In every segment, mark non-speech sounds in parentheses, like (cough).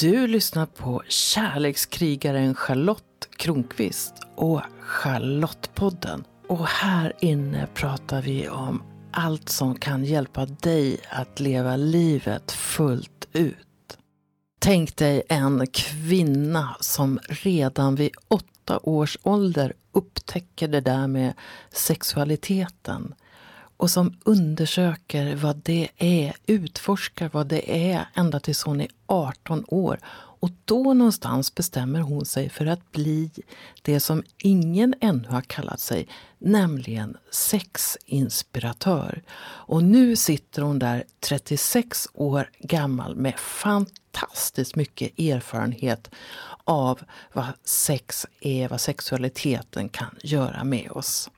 Du lyssnar på kärlekskrigaren Charlotte Kronqvist och Charlottepodden. Och här inne pratar vi om allt som kan hjälpa dig att leva livet fullt ut. Tänk dig en kvinna som redan vid åtta års ålder upptäcker det där med sexualiteten och som undersöker vad det är, utforskar vad det är ända tills hon är 18 år. Och då någonstans bestämmer hon sig för att bli det som ingen ännu har kallat sig, nämligen sexinspiratör. Och nu sitter hon där 36 år gammal med fantastiskt mycket erfarenhet av vad sex är, vad sexualiteten kan göra med oss.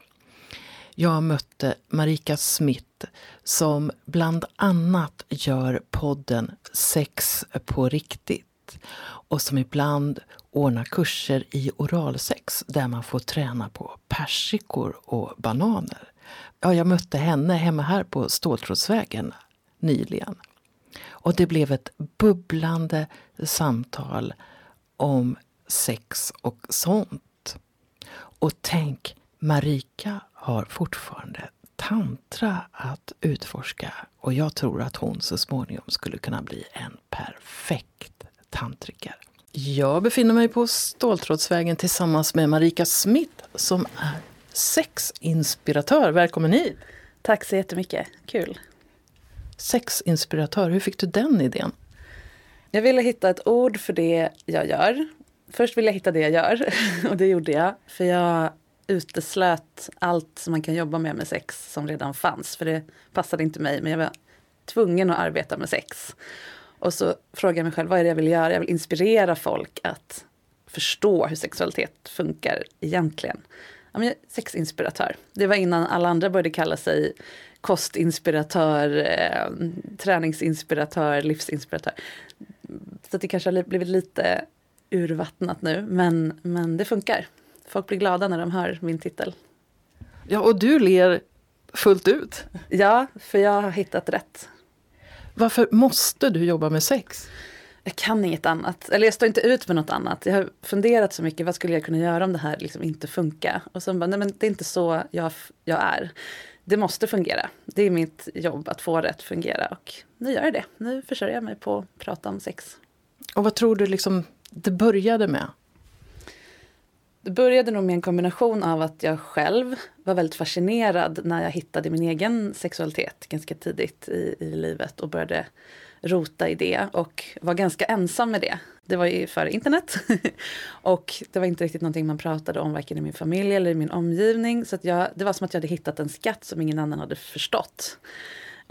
Jag mötte Marika Smith som bland annat gör podden Sex på riktigt och som ibland ordnar kurser i oralsex där man får träna på persikor och bananer. Ja, jag mötte henne hemma här på Ståltrådsvägen nyligen. Och det blev ett bubblande samtal om sex och sånt. Och tänk, Marika har fortfarande tantra att utforska och jag tror att hon så småningom skulle kunna bli en perfekt tantriker. Jag befinner mig på Ståltrådsvägen tillsammans med Marika Smith som är sexinspiratör. Välkommen hit! Tack så jättemycket, kul! Sexinspiratör, hur fick du den idén? Jag ville hitta ett ord för det jag gör. Först ville jag hitta det jag gör (laughs) och det gjorde jag. För jag uteslöt allt som man kan jobba med med sex som redan fanns. För det passade inte mig, men jag var tvungen att arbeta med sex. Och så frågade jag mig själv, vad är det jag vill göra? Jag vill inspirera folk att förstå hur sexualitet funkar egentligen. Ja, men sexinspiratör. Det var innan alla andra började kalla sig kostinspiratör, eh, träningsinspiratör, livsinspiratör. Så det kanske har blivit lite urvattnat nu, men, men det funkar. Folk blir glada när de hör min titel. Ja, och du ler fullt ut. Ja, för jag har hittat rätt. Varför måste du jobba med sex? Jag kan inget annat. Eller jag står inte ut med något annat. Jag har funderat så mycket, vad skulle jag kunna göra om det här liksom inte funkar? Och sen bara, nej men det är inte så jag, jag är. Det måste fungera. Det är mitt jobb att få det att fungera och nu gör jag det. Nu försörjer jag mig på att prata om sex. Och vad tror du liksom det började med? Det började nog med en kombination av att jag själv var väldigt fascinerad när jag hittade min egen sexualitet ganska tidigt i, i livet och började rota i det och var ganska ensam med det. Det var ju före internet (laughs) och det var inte riktigt någonting man pratade om varken i min familj eller i min omgivning. Så att jag, det var som att jag hade hittat en skatt som ingen annan hade förstått.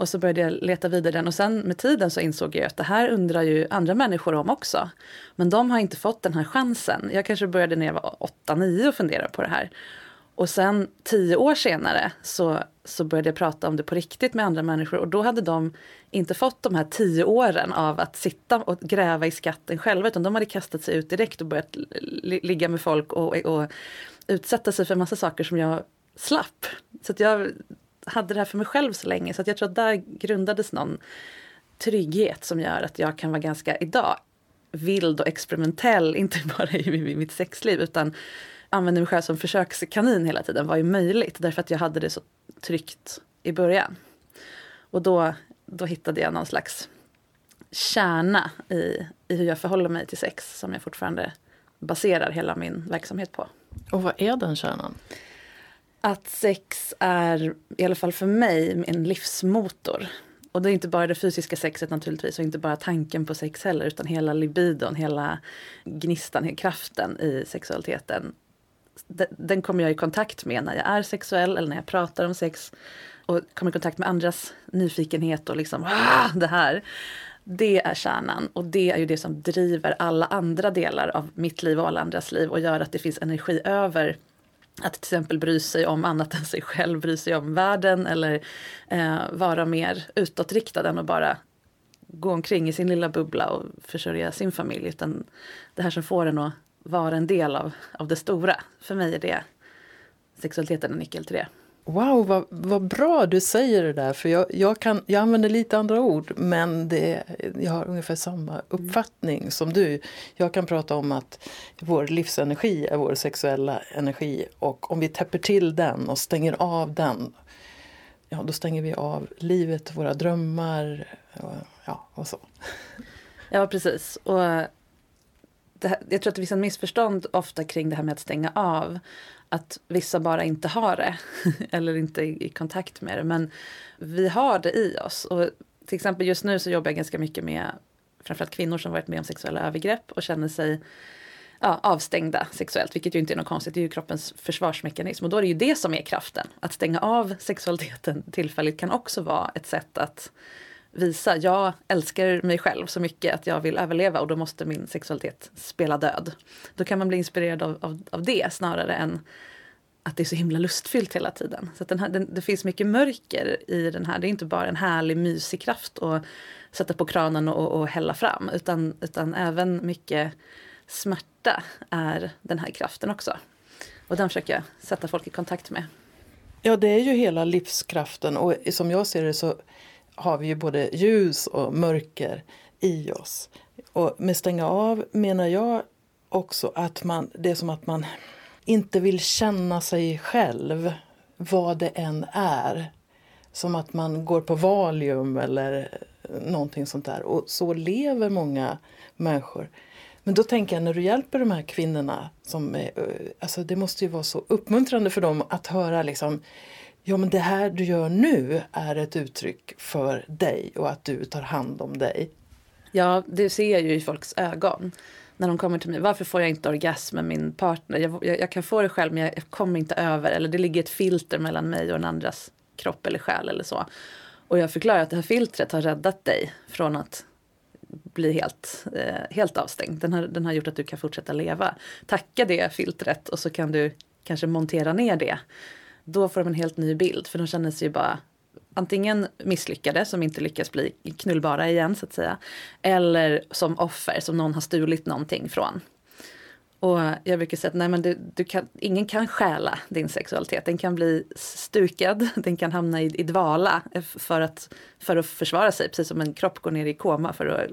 Och så började jag leta vidare den och sen med tiden så insåg jag att det här undrar ju andra människor om också. Men de har inte fått den här chansen. Jag kanske började när jag var 8-9 och fundera på det här. Och sen tio år senare så, så började jag prata om det på riktigt med andra människor och då hade de inte fått de här tio åren av att sitta och gräva i skatten själva utan de hade kastat sig ut direkt och börjat ligga med folk och, och utsätta sig för en massa saker som jag slapp. Så att jag hade det här för mig själv så länge så att jag tror att där grundades någon trygghet som gör att jag kan vara ganska idag vild och experimentell, (laughs) inte bara i mitt sexliv utan använder mig själv som försökskanin hela tiden var är möjligt därför att jag hade det så tryggt i början. Och då, då hittade jag någon slags kärna i, i hur jag förhåller mig till sex som jag fortfarande baserar hela min verksamhet på. Och vad är den kärnan? Att sex är, i alla fall för mig, en livsmotor. Och det är inte bara det fysiska sexet naturligtvis och inte bara tanken på sex heller utan hela libidon, hela gnistan, hela kraften i sexualiteten. Den kommer jag i kontakt med när jag är sexuell eller när jag pratar om sex och kommer i kontakt med andras nyfikenhet och liksom ah, det här. Det är kärnan och det är ju det som driver alla andra delar av mitt liv och alla andras liv och gör att det finns energi över att till exempel bry sig om annat (laughs) än sig själv, bry sig om världen eller eh, vara mer utåtriktad än att bara gå omkring i sin lilla bubbla och försörja sin familj. Utan det här som får en att vara en del av, av det stora. För mig är det sexualiteten en nyckel till det. Wow, vad, vad bra du säger det där. För jag, jag, kan, jag använder lite andra ord men det, jag har ungefär samma uppfattning som du. Jag kan prata om att vår livsenergi är vår sexuella energi och om vi täpper till den och stänger av den ja, då stänger vi av livet, våra drömmar och, ja, och så. Ja, precis. Och det, jag tror att det finns en missförstånd ofta kring det här med att stänga av. Att vissa bara inte har det (laughs) eller inte är i kontakt med det. Men vi har det i oss. Och till exempel just nu så jobbar jag ganska mycket med framförallt kvinnor som varit med om sexuella övergrepp och känner sig ja, avstängda sexuellt, vilket ju inte är något konstigt, det är ju kroppens försvarsmekanism. Och då är det ju det som är kraften. Att stänga av sexualiteten tillfälligt kan också vara ett sätt att visa, jag älskar mig själv så mycket att jag vill överleva och då måste min sexualitet spela död. Då kan man bli inspirerad av, av, av det snarare än att det är så himla lustfyllt hela tiden. Så den här, den, det finns mycket mörker i den här. Det är inte bara en härlig mysig kraft att sätta på kranen och, och hälla fram utan, utan även mycket smärta är den här kraften också. Och den försöker jag sätta folk i kontakt med. Ja, det är ju hela livskraften och som jag ser det så har vi ju både ljus och mörker i oss. Och med stänga av menar jag också att man, det är som att man inte vill känna sig själv, vad det än är. Som att man går på Valium eller någonting sånt där. Och så lever många människor. Men då tänker jag när du hjälper de här kvinnorna, som är, eh, alltså det måste ju vara så uppmuntrande för dem att höra liksom Ja men det här du gör nu är ett uttryck för dig och att du tar hand om dig. Ja, det ser jag ju i folks ögon. När de kommer till mig, varför får jag inte orgasm med min partner? Jag, jag, jag kan få det själv men jag kommer inte över. Eller det ligger ett filter mellan mig och den andras kropp eller själ eller så. Och jag förklarar att det här filtret har räddat dig från att bli helt, eh, helt avstängd. Den har, den har gjort att du kan fortsätta leva. Tacka det filtret och så kan du kanske montera ner det. Då får de en helt ny bild för de känner sig ju bara antingen misslyckade som inte lyckas bli knullbara igen så att säga. Eller som offer som någon har stulit någonting från. Och jag brukar säga att nej, men du, du kan, ingen kan stjäla din sexualitet. Den kan bli stukad, (laughs) den kan hamna i, i dvala för att, för att försvara sig. Precis som en kropp går ner i koma för att,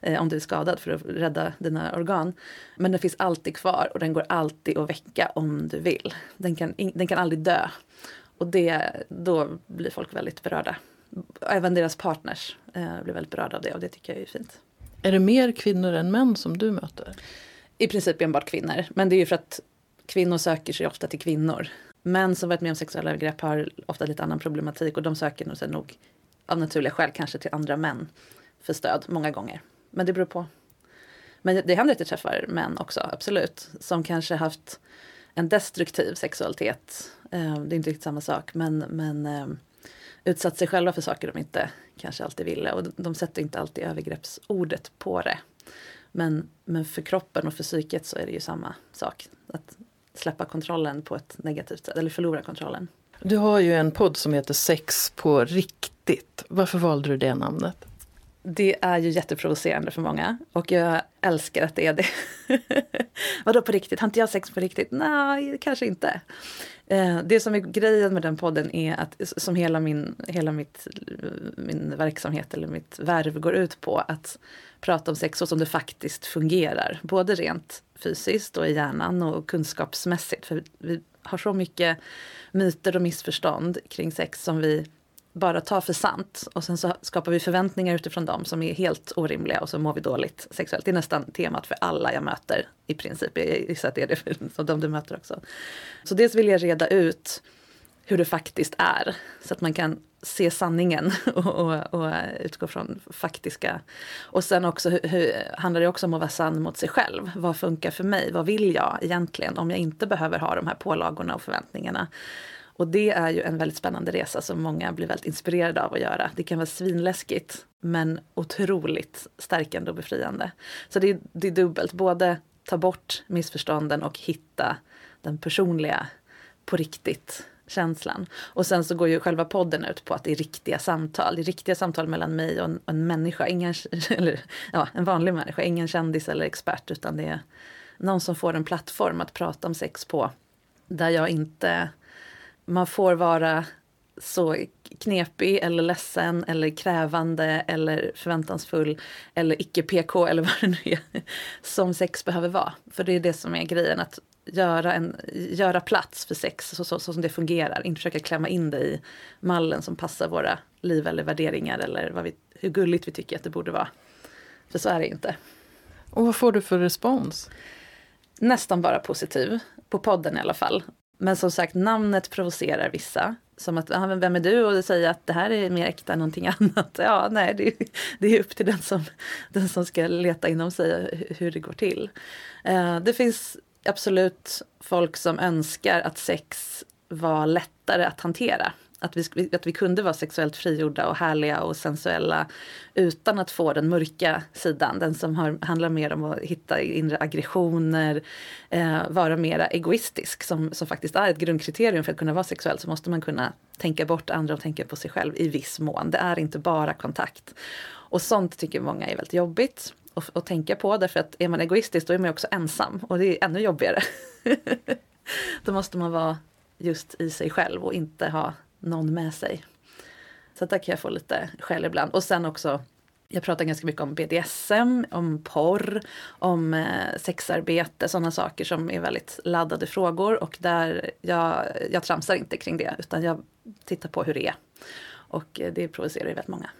eh, om du är skadad för att rädda dina organ. Men den finns alltid kvar och den går alltid att väcka om du vill. Den kan, den kan aldrig dö. Och det, då blir folk väldigt berörda. Även deras partners eh, blir väldigt berörda av det och det tycker jag är fint. Är det mer kvinnor än män som du möter? I princip enbart kvinnor. Men det är ju för att kvinnor söker sig ofta till kvinnor. Män som varit med om sexuella övergrepp har ofta lite annan problematik och de söker nog, nog av naturliga skäl kanske till andra män för stöd många gånger. Men det beror på. Men det händer att jag träffar män också, absolut, som kanske haft en destruktiv sexualitet. Eh, det är inte riktigt samma sak, men, men eh, utsatt sig själva för saker de inte kanske alltid ville. Och de sätter inte alltid övergreppsordet på det. Men, men för kroppen och för psyket så är det ju samma sak. Att släppa kontrollen på ett negativt sätt, eller förlora kontrollen. Du har ju en podd som heter Sex på riktigt. Varför valde du det namnet? Det är ju jätteprovocerande för många och jag älskar att det är det. (laughs) Vadå på riktigt? Har inte jag sex på riktigt? Nej, kanske inte. Eh, det som är grejen med den podden är att som hela min, hela mitt, min verksamhet eller mitt värv går ut på att prata om sex så som det faktiskt fungerar. Både rent fysiskt och i hjärnan och kunskapsmässigt. För vi har så mycket myter och missförstånd kring sex som vi bara tar för sant och sen så skapar vi förväntningar utifrån dem som är helt orimliga och så mår vi dåligt sexuellt. Det är nästan temat för alla jag möter i princip. Jag gissar att det är det för de du möter också. Så dels vill jag reda ut hur det faktiskt är så att man kan se sanningen (laughs) och, och, och utgå från faktiska. Och sen också hur, hur, handlar det också om att vara sann mot sig själv. Vad funkar för mig? Vad vill jag egentligen om jag inte behöver ha de här pålagorna och förväntningarna? Och det är ju en väldigt spännande resa som många blir väldigt inspirerade av att göra. Det kan vara svinläskigt men otroligt stärkande och befriande. Så det är, det är dubbelt, både ta bort missförstånden och hitta den personliga, på riktigt känslan. Och sen så går ju själva podden ut på att det är riktiga samtal. Det är riktiga samtal mellan mig och en, en människa, ingen, (laughs) eller ja, en vanlig människa, ingen kändis eller expert utan det är någon som får en plattform att prata om sex på. Där jag inte man får vara så knepig eller ledsen eller krävande eller förväntansfull eller icke-PK eller (laughs) vad det nu är som sex behöver vara. För det är det som är grejen, att göra, en, göra plats för sex så, så, så som det fungerar. Inte försöka klämma in det i mallen som passar våra liv eller värderingar eller vad vi, hur gulligt vi tycker att det borde vara. För så är det inte. Och vad får du för respons? Nästan bara positiv, på podden i alla fall. Men som sagt, namnet provocerar vissa. Som att, ah, vem är du? Och säga att det här är mer äkta än någonting (laughs) annat. Ja, nej, det, det är upp till den som, den som ska leta inom sig hur det går till. Eh, det finns absolut folk som önskar att sex var lättare att hantera. Att vi, att vi kunde vara sexuellt frigjorda och härliga och sensuella utan att få den mörka sidan. Den som har, handlar mer om att hitta inre aggressioner, eh, vara mera egoistisk som, som faktiskt är ett grundkriterium för att kunna vara sexuell så måste man kunna tänka bort andra och tänka på sig själv i viss mån. Det är inte bara kontakt. Och sånt tycker många är väldigt jobbigt att, att tänka på därför att är man egoistisk då är man också ensam och det är ännu jobbigare. (laughs) då måste man vara just i sig själv och inte ha någon med sig. Så där kan jag få lite skäll ibland. Och sen också jag pratar ganska mycket om BDSM, om porr, om eh, sexarbete, sådana saker som är väldigt laddade frågor och där jag, jag tramsar inte kring det utan jag tittar på hur det är. Och eh, det provocerar ju väldigt många.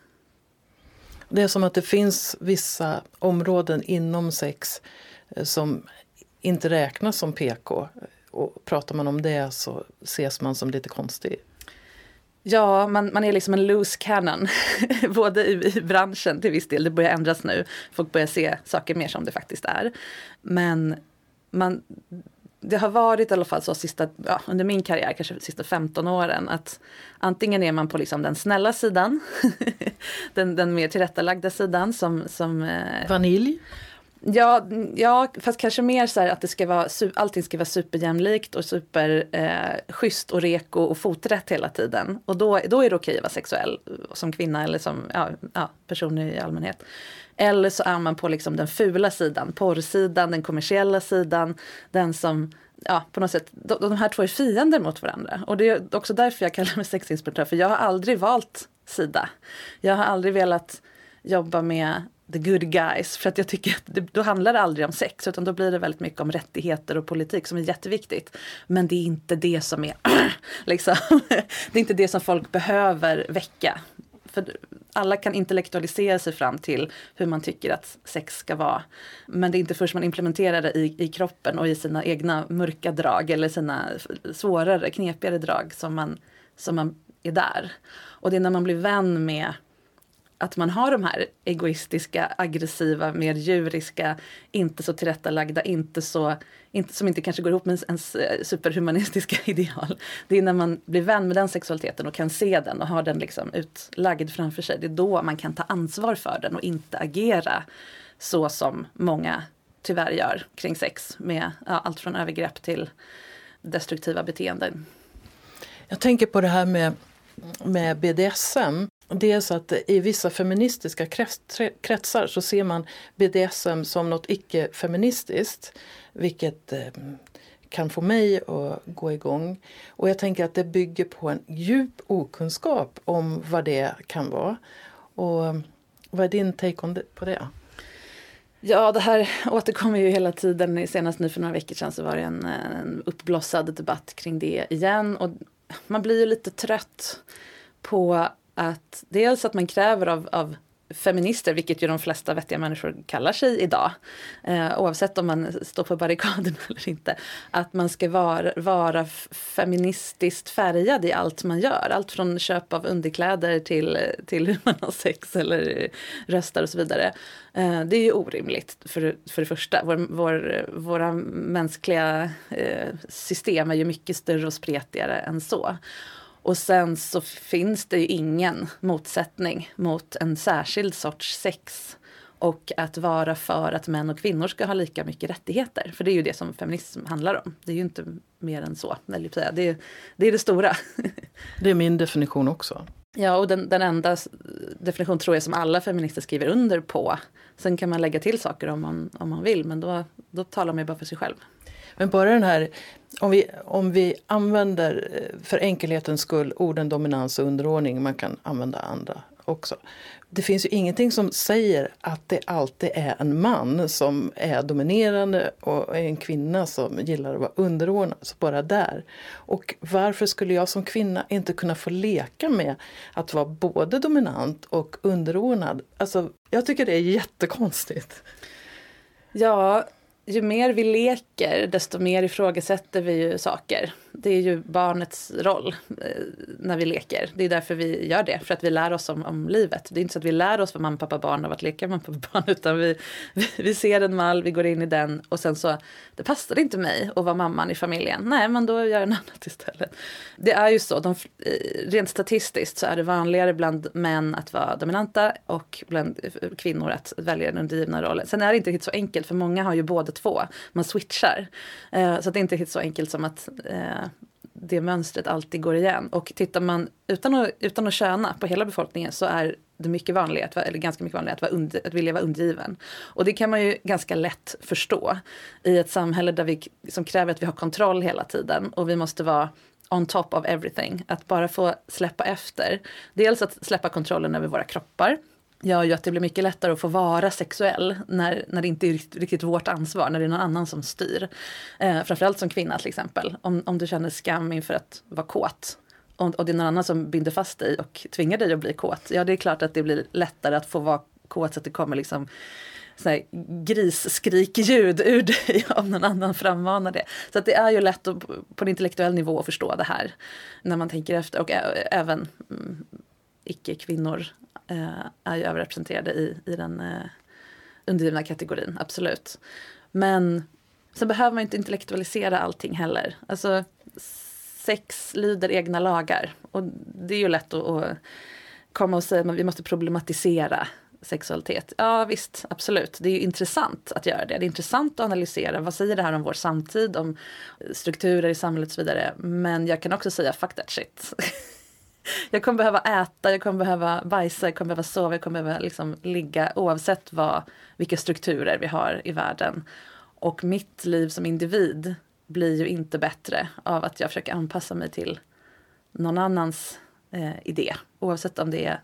Det är som att det finns vissa områden inom sex eh, som inte räknas som PK. Och pratar man om det så ses man som lite konstig. Ja, man, man är liksom en loose cannon. (laughs) Både i, i, branschen till viss del, det börjar ändras nu. Folk börjar se saker mer som det faktiskt är. Men man, det har varit i alla fall så sista, ja, under min karriär, kanske de sista 15 åren, att antingen är man på liksom den snälla sidan, (laughs) den, den mer tillrättalagda sidan som... som eh, Vanilj? Ja, ja, fast kanske mer så här att det ska vara, allting ska vara superjämlikt och superschysst eh, och reko och foträtt hela tiden. Och då, då är det okej att vara sexuell som kvinna eller som ja, ja, person i allmänhet. Eller så är man på liksom den fula sidan, porrsidan, den kommersiella sidan, den som ja, på något sätt, de, de här två är fiender mot varandra. Och det är också därför jag kallar mig sexinspiratör, för jag har aldrig valt sida. Jag har aldrig velat jobba med the good guys. För att jag tycker att det, då handlar det aldrig om sex utan då blir det väldigt mycket om rättigheter och politik som är jätteviktigt. Men det är inte det som är (clears throat) liksom, (laughs) det är inte det som folk behöver väcka. För alla kan intellektualisera sig fram till hur man tycker att sex ska vara. Men det är inte först man implementerar det i, i kroppen och i sina egna mörka drag eller sina svårare, knepigare drag som man, som man är där. Och det är när man blir vän med att man har de här egoistiska, aggressiva, mer djuriska, inte så tillrättalagda, inte så, inte, som inte kanske går ihop med ens eh, superhumanistiska (laughs) ideal. Det är när man blir vän med den sexualiteten och kan se den och har den liksom utlagd framför sig. Det är då man kan ta ansvar för den och inte agera så som många tyvärr gör kring sex med ja, allt från övergrepp till destruktiva beteenden. Jag tänker på det här med, med BDSM det är så att i vissa feministiska kretsar så ser man BDSM som något icke-feministiskt. Vilket ehm, kan få mig att gå igång. Och jag tänker att det bygger på en djup okunskap om vad det kan vara. Och ehm, vad är din take på det? Ja, det här (laughs) återkommer ju hela tiden. Senast nu för några veckor sedan så var det en, en uppblossad debatt kring det igen. Och man blir ju lite trött på att dels att man kräver av, av feminister, vilket ju de flesta vettiga människor kallar sig idag, eh, oavsett om man står på barrikaden (laughs) eller inte, att man ska vara, vara feministiskt färgad i allt man gör. Allt från köp av underkläder till, till hur man har sex eller röstar och så vidare. Eh, det är ju orimligt för, för det första. Vår, vår, våra mänskliga eh, system är ju mycket större och spretigare än så. Och sen så finns det ju ingen motsättning mot en särskild sorts sex och att vara för att män och kvinnor ska ha lika mycket rättigheter. För det är ju det som feminism handlar om. Det är ju inte mer än så. Eller det, är, det är det stora. (laughs) Det är min definition också. Ja, och den, den enda definition tror jag som alla feminister skriver under på. Sen kan man lägga till saker om man, om man vill, men då, då talar man ju bara för sig själv. Men bara den här, om vi, om vi använder eh, för enkelhetens skull orden dominans och underordning, man kan använda andra också. Det finns ju ingenting som säger att det alltid är en man som är dominerande och en kvinna som gillar att vara underordnad. Så bara där. Och varför skulle jag som kvinna inte kunna få leka med att vara både dominant och underordnad? Alltså, jag tycker det är jättekonstigt. Ja, ju mer vi leker desto mer ifrågasätter vi ju saker det är ju barnets roll eh, när vi leker. Det är därför vi gör det, för att vi lär oss om, om livet. Det är inte så att vi lär oss vad mamma, pappa, barn av att leka mamma, pappa, barn, utan vi, vi, (laughs) vi ser en mall, vi går in i den och sen så, det passade inte mig att vara mamman i familjen. Nej, men då gör jag en (laughs) annat istället. Det är ju så, de, eh, rent statistiskt så är det vanligare bland män att vara dominanta och bland eh, kvinnor att välja den undergivna rollen. Sen är det inte riktigt så enkelt, för många har ju båda två. Man switchar. Eh, så det är inte riktigt så enkelt som att eh, det mönstret alltid går igen. Och tittar man utan att, utan att tjäna på hela befolkningen så är det mycket vanligt, eller ganska mycket vanligt, att, vara under, att vilja vara undergiven. Och det kan man ju ganska lätt förstå i ett samhälle där vi, som kräver att vi har kontroll hela tiden och vi måste vara on top of everything. Att bara få släppa efter. Dels att släppa kontrollen över våra kroppar gör ju att det blir mycket lättare att få vara sexuell när, när det inte är riktigt, vårt ansvar, när det är någon annan som styr. Eh, framförallt som kvinna till exempel. Om, om du känner skam inför att vara kåt och, och det är någon annan som binder fast dig och tvingar dig att bli kåt. Ja, det är klart att det blir lättare att få vara kåt så att det kommer liksom grisskrik-ljud ur dig (laughs) om någon annan frammanar det. Så att det är ju lätt att, på en intellektuell nivå att förstå det här när man tänker efter och även mm, icke-kvinnor Eh, är ju överrepresenterade i, i den eh, undergivna kategorin, absolut. Men sen behöver man inte intellektualisera allting heller. Alltså, sex lyder egna lagar. Och det är ju lätt att, att komma och säga att vi måste problematisera sexualitet. Ja visst, absolut. Det är intressant att göra det. Det är intressant att analysera. Vad säger det här om vår samtid, om strukturer i samhället och så vidare. Men jag kan också säga fuck that shit. (laughs) jag kommer behöva äta, jag kommer behöva bajsa, jag kommer behöva sova, jag kommer behöva liksom ligga oavsett vad, vilka strukturer vi har i världen. Och mitt liv som individ blir ju inte bättre av att jag försöker anpassa mig till någon annans eh, idé. Oavsett om det är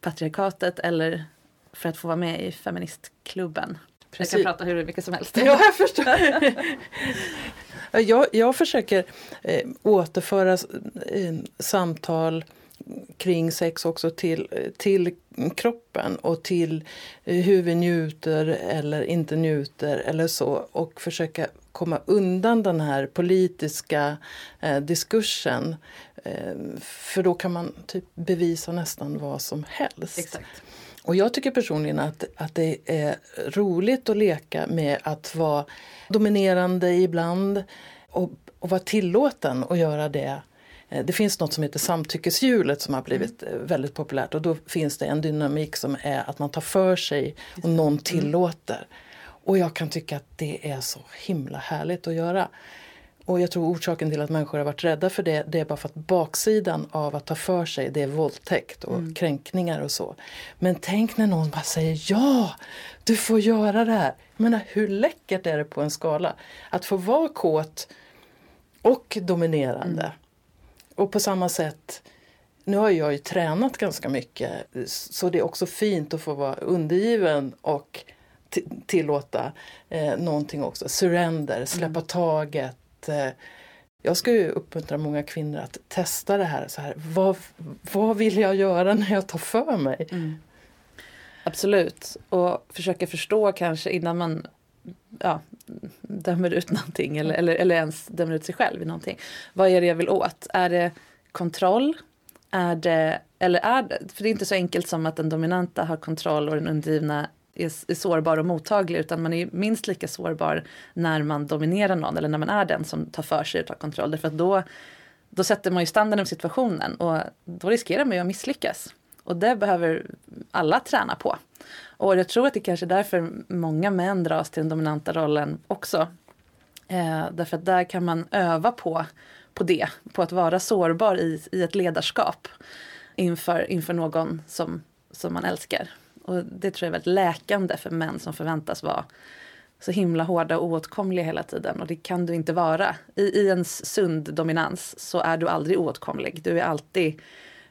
patriarkatet eller för att få vara med i feministklubben. Precis. Jag kan prata hur mycket som helst. Ja, jag förstår. (laughs) jag, jag försöker eh, återföra eh, samtal kring sex också till, till kroppen och till eh, hur vi njuter eller inte njuter eller så och försöka komma undan den här politiska eh, diskursen. Eh, för då kan man typ bevisa nästan vad som helst. Exakt. Och jag tycker personligen att, att det är roligt att leka med att vara dominerande ibland och, och vara tillåten att göra det. Eh, det finns något som heter samtyckeshjulet som har blivit mm. väldigt populärt och då finns det en dynamik som är att man tar för sig och någon mm. tillåter. Och jag kan tycka att det är så himla härligt att göra. Och jag tror orsaken till att människor har varit rädda för det, det är bara för att baksidan av att ta för sig, det är våldtäkt och mm. kränkningar och så. Men tänk när någon bara säger ja, du får göra det här. Jag menar, hur läckert är det på en skala? Att få vara kåt och dominerande. Mm. Och på samma sätt, nu har jag ju tränat ganska mycket så det är också fint att få vara undergiven och tillåta eh, någonting också. Surrender, släppa mm. taget, eh, jag ska ju uppmuntra många kvinnor att testa det här. Så här vad, vad vill jag göra när jag tar för mig? Mm. Absolut. Och försöka förstå kanske innan man ja, dömer ut någonting eller, eller, eller ens dömer ut sig själv i någonting. Vad är det jag vill åt? Är det kontroll? Är det, eller är det, för det är inte så enkelt som att den dominanta har kontroll och den undergivna är, är sårbar och mottaglig utan man är minst lika sårbar när man dominerar någon eller när man är den som tar för sig och tar kontroll. Därför att då, då sätter man ju standarden för situationen och då riskerar man ju att misslyckas. Och det behöver alla träna på. Och jag tror att det kanske är därför många män dras till den dominanta rollen också. Eh, därför att där kan man öva på, på det, på att vara sårbar i, i ett ledarskap. inför, inför någon som, som man älskar. Och det tror jag är väldigt läkande för män som förväntas vara så himla hårda och oåtkomliga hela tiden. Och det kan du inte vara. I, I en sund dominans så är du aldrig oåtkomlig. Du är alltid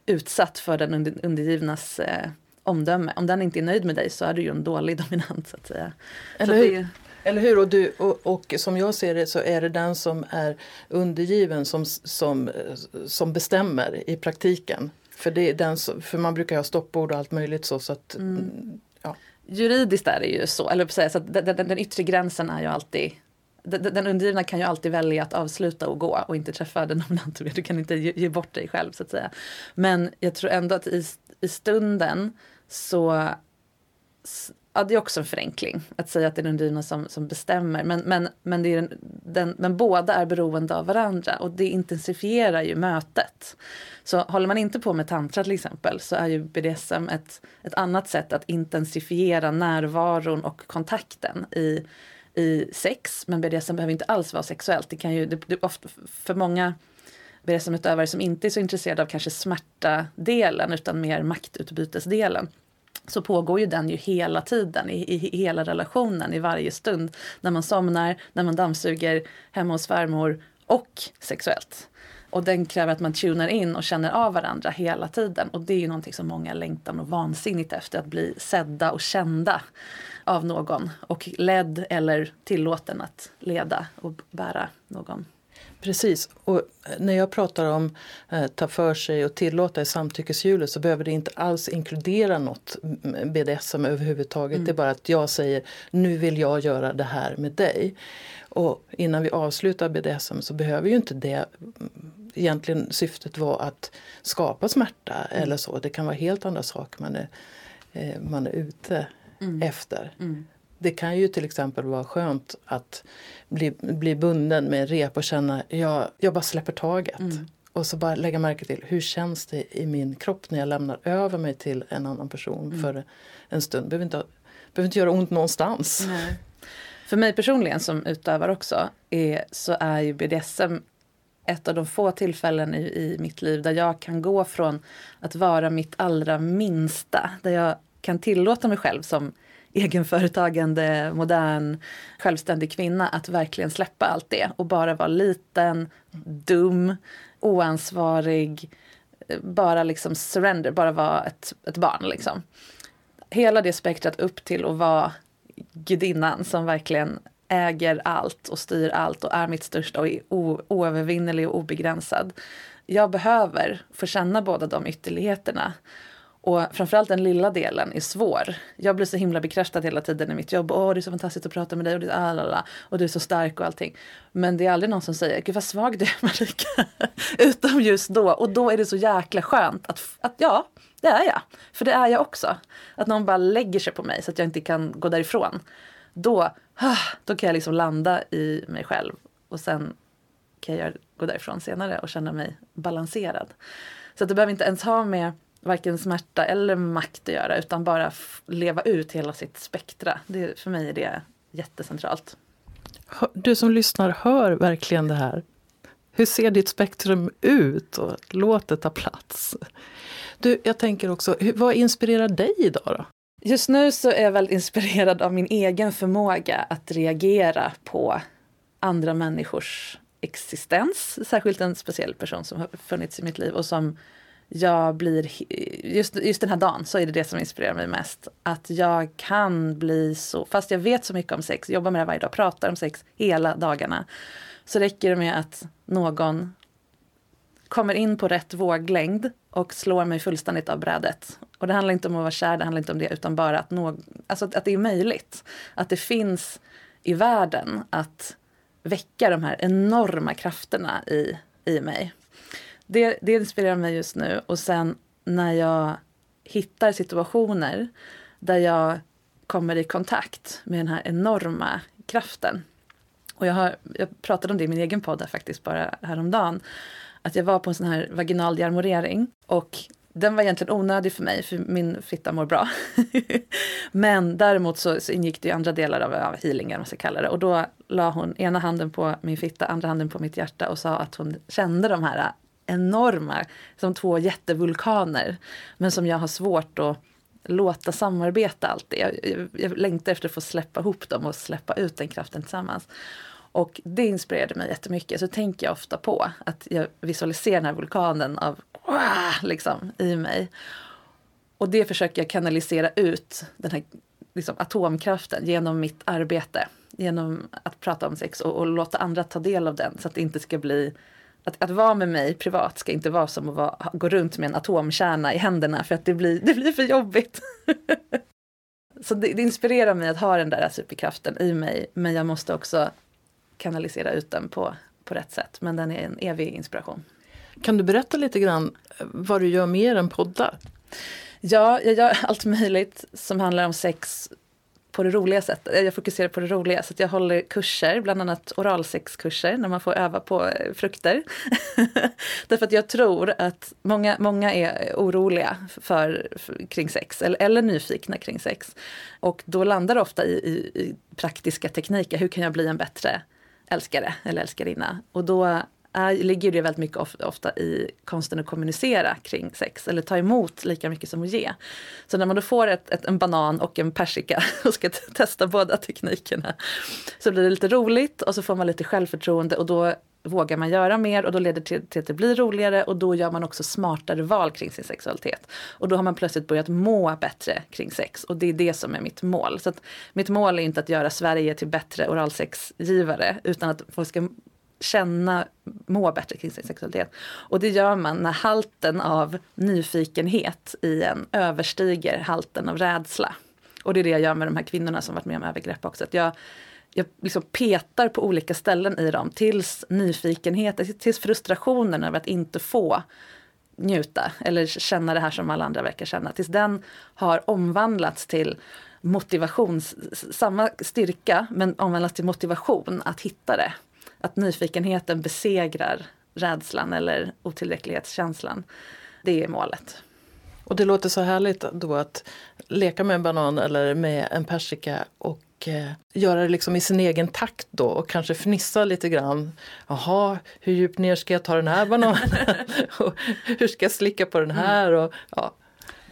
utsatt för den under, undergivnas eh, omdöme. Om den inte är nöjd med dig så är du ju en dålig (laughs) dominant. Så att säga. Eller hur? Det, eller hur? Och, du, och, och, som jag ser det så är det den som är undergiven som, som, som bestämmer i praktiken. För, det är den för man brukar ha stoppord och allt möjligt så. så att, mm. ja. Juridiskt är det ju så, eller säga, så att den, den, den yttre gränsen är ju alltid den, undergivna kan ju alltid välja att avsluta och gå och inte träffa den dominanta. Du kan inte ge, ge, bort dig själv så att säga. Men jag tror ändå att i, i stunden så ja, det är också en förenkling att säga att det är den dyna som, som bestämmer. Men, men, men, det är den, den, men båda är beroende av varandra och det intensifierar ju mötet. Så håller man inte på med tantra till exempel så är ju BDSM ett, ett annat sätt att intensifiera närvaron och kontakten i, i sex. Men BDSM behöver inte alls vara sexuellt. Det kan ju, det, det, ofta, för många BDSM-utövare som inte är så intresserade av kanske smärta-delen utan mer maktutbytesdelen så pågår ju den ju hela tiden i, i, hela relationen, i varje stund. När man somnar, när man dammsuger hemma hos svärmor och sexuellt. Och den kräver att man tunar in och känner av varandra hela tiden. Och det är ju någonting som många längtar och vansinnigt efter, att bli sedda och kända av någon. Och ledd eller tillåten att leda och bära någon. Precis, och när jag pratar om eh, ta för sig och tillåta i samtyckeshjulet så behöver det inte alls inkludera något BDSM överhuvudtaget. Mm. Det är bara att jag säger nu vill jag göra det här med dig. Och innan vi avslutar BDSM så behöver ju inte det egentligen syftet vara att skapa smärta mm. eller så. Det kan vara helt andra saker man är, eh, man är ute mm. efter. Det kan ju till exempel vara skönt att bli, bli bunden med en rep och känna jag, jag bara släpper taget. Mm. Och så bara lägga märke till hur känns det i min kropp när jag lämnar över mig till en annan person mm. för en stund. Behöver inte, behöver inte göra ont någonstans. Nej. För mig personligen som utövare också är, så är ju BDSM ett av de få tillfällen i, i mitt liv där jag kan gå från att vara mitt allra minsta, där jag kan tillåta mig själv som egenföretagande, modern, självständig kvinna att verkligen släppa allt det och bara vara liten, dum, oansvarig, bara liksom surrender, bara vara ett, ett barn liksom. Hela det spektrat upp till att vara gudinnan som verkligen äger allt och styr allt och är mitt största och är oövervinnerlig och obegränsad. Jag behöver få känna båda de ytterligheterna. Och framförallt den lilla delen är svår. Jag blir så himla bekräftad hela tiden i mitt jobb. Åh, det är så fantastiskt att prata med dig och, det, alala, ah, och du är så stark och allting. Men det är aldrig någon som säger, gud vad svag du är (laughs) Marika. Utom just då. Och då är det så jäkla skönt att, att ja, det är jag. För det är jag också. Att någon bara lägger sig på mig så att jag inte kan gå därifrån. Då, ah, då kan jag liksom landa i mig själv. Och sen kan jag gå därifrån senare och känna mig balanserad. Så att det behöver inte ens ha med varken smärta eller makt att göra utan bara leva ut hela sitt spektra. Det, för mig är det jättecentralt. Du som lyssnar hör verkligen det här. Hur ser ditt spektrum ut? Och låt det ta plats. Du, jag tänker också, vad inspirerar dig idag då? Just nu så är jag väldigt inspirerad av min egen förmåga att reagera på andra människors existens. Särskilt en speciell person som har funnits i mitt liv och som jag blir, just, just den här dagen så är det det som inspirerar mig mest. Att jag kan bli så, fast jag vet så mycket om sex, jobbar med det varje dag, pratar om sex hela dagarna. Så räcker det med att någon kommer in på rätt våglängd och slår mig fullständigt av brädet. Och det handlar inte om att vara kär, det handlar inte om det, utan bara att, nå, alltså att det är möjligt. Att det finns i världen att väcka de här enorma krafterna i, i mig det, det inspirerar mig just nu. Och sen när jag hittar situationer där jag kommer i kontakt med den här enorma kraften. Och jag, har, jag pratade om det i min egen podd faktiskt bara häromdagen. Att jag var på en sån här vaginal dearmorering och den var egentligen onödig för mig för min fitta mår bra. (laughs) Men däremot så, så ingick det andra delar av, av healingen, man ska kalla det. Och då la hon ena handen på min fitta, andra handen på mitt hjärta och sa att hon kände de här enorma, som två jättevulkaner. Men som jag har svårt att låta samarbeta alltid. Jag, jag, jag längtar efter att få släppa ihop dem och släppa ut den kraften tillsammans. Och det inspirerade mig jättemycket. Så tänker jag ofta på att jag visualiserar den här vulkanen av liksom, i mig. Och det försöker jag kanalisera ut, den här liksom, atomkraften, genom mitt arbete. Genom att prata om sex och, och, låta andra ta del av den så att det inte ska bli att, att vara med mig privat ska inte vara som att vara, gå runt med en atomkärna i händerna för att det blir, det blir för jobbigt. (laughs) så det, det, inspirerar mig att ha den där superkraften i mig men jag måste också kanalisera ut den på, på rätt sätt. Men den är en evig inspiration. Kan du berätta lite grann vad du gör mer än poddar? Ja, jag gör allt möjligt som handlar om sex på det roliga sättet. Eh, jag fokuserar på det roliga. Så jag håller kurser, bland annat oralsexkurser, när man får öva på eh, frukter. (laughs) Därför att jag tror att många, många är eh, oroliga för, för, kring sex, eller, eller nyfikna kring sex. Och då landar det ofta i, i, i praktiska tekniker. Hur kan jag bli en bättre älskare eller älskarinna? Och då är, ligger det väldigt mycket ofta i konsten att kommunicera kring sex eller ta emot lika mycket som att ge. Så när man då får ett, ett, en banan och en persika (laughs) och ska testa båda teknikerna så blir det lite roligt och så får man lite självförtroende och då vågar man göra mer och då leder det till, till att det blir roligare och då gör man också smartare val kring sin sexualitet. Och då har man plötsligt börjat må bättre kring sex och det är det som är mitt mål. Så mitt mål är inte att göra Sverige till bättre oralsexgivare utan att folk ska känna, må bättre kring sin sexualitet. Och det gör man när halten av nyfikenhet i en överstiger halten av rädsla. Och det är det jag gör med de här kvinnorna som varit med om övergrepp också. Att jag, jag liksom petar på olika ställen i dem tills nyfikenheten, tills frustrationen över att inte få njuta eller känna det här som alla andra verkar känna. Tills den har omvandlats till motivation, samma styrka men omvandlas till motivation att hitta det att nyfikenheten besegrar rädslan eller otillräcklighetskänslan. Det är målet. Och det låter så härligt då att leka med en banan eller med en persika och eh, göra det liksom i sin egen takt då och kanske fnissa lite grann. Jaha, hur djupt ner ska jag ta den här bananen? (laughs) (laughs) hur ska jag slicka på den här? Och, ja,